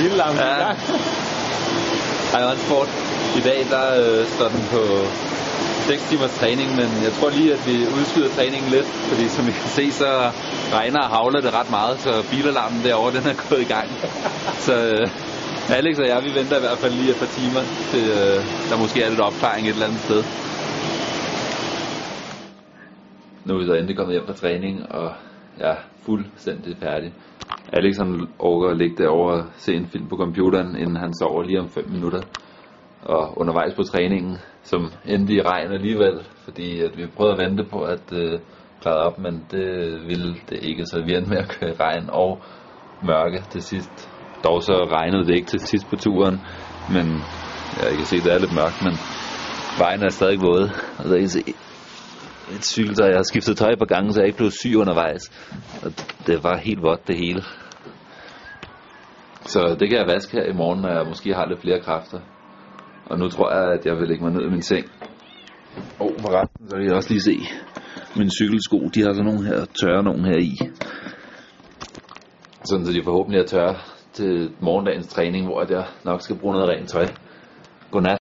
bilalarmen Ja. Ej, on sport. I dag der øh, står den på 6 timers træning, men jeg tror lige, at vi udskyder træningen lidt, fordi som I kan se, så regner og havler det ret meget, så bilalarmen derovre, den er gået i gang. Så øh, Alex og jeg, vi venter i hvert fald lige et par timer, til øh, der måske er lidt opklaring et eller andet sted. Nu er vi så endelig kommet hjem fra træning, og er fuldstændig færdig. Alex han overgår at ligge derovre og se en film på computeren, inden han sover lige om 5 minutter. Og undervejs på træningen, som endte i regn alligevel, fordi at vi prøvede at vente på at øh, klare op, men det ville det ikke, så vi endte med at køre i regn og mørke til sidst. Dog så regnede det ikke til sidst på turen, men ja, jeg kan se, at det er lidt mørkt, men vejen er stadig våde. Og der kan se, et cykeltøj. Jeg har skiftet tøj på par gange, så jeg ikke blev syg undervejs. Og det var helt vådt det hele. Så det kan jeg vaske her i morgen, når jeg måske har lidt flere kræfter. Og nu tror jeg, at jeg vil lægge mig ned i min seng. Og oh, forresten, så kan jeg også lige se mine cykelsko. De har sådan nogle her tørre nogle her i. Sådan så de forhåbentlig er tørre til morgendagens træning, hvor at jeg nok skal bruge noget rent tøj. Godnat.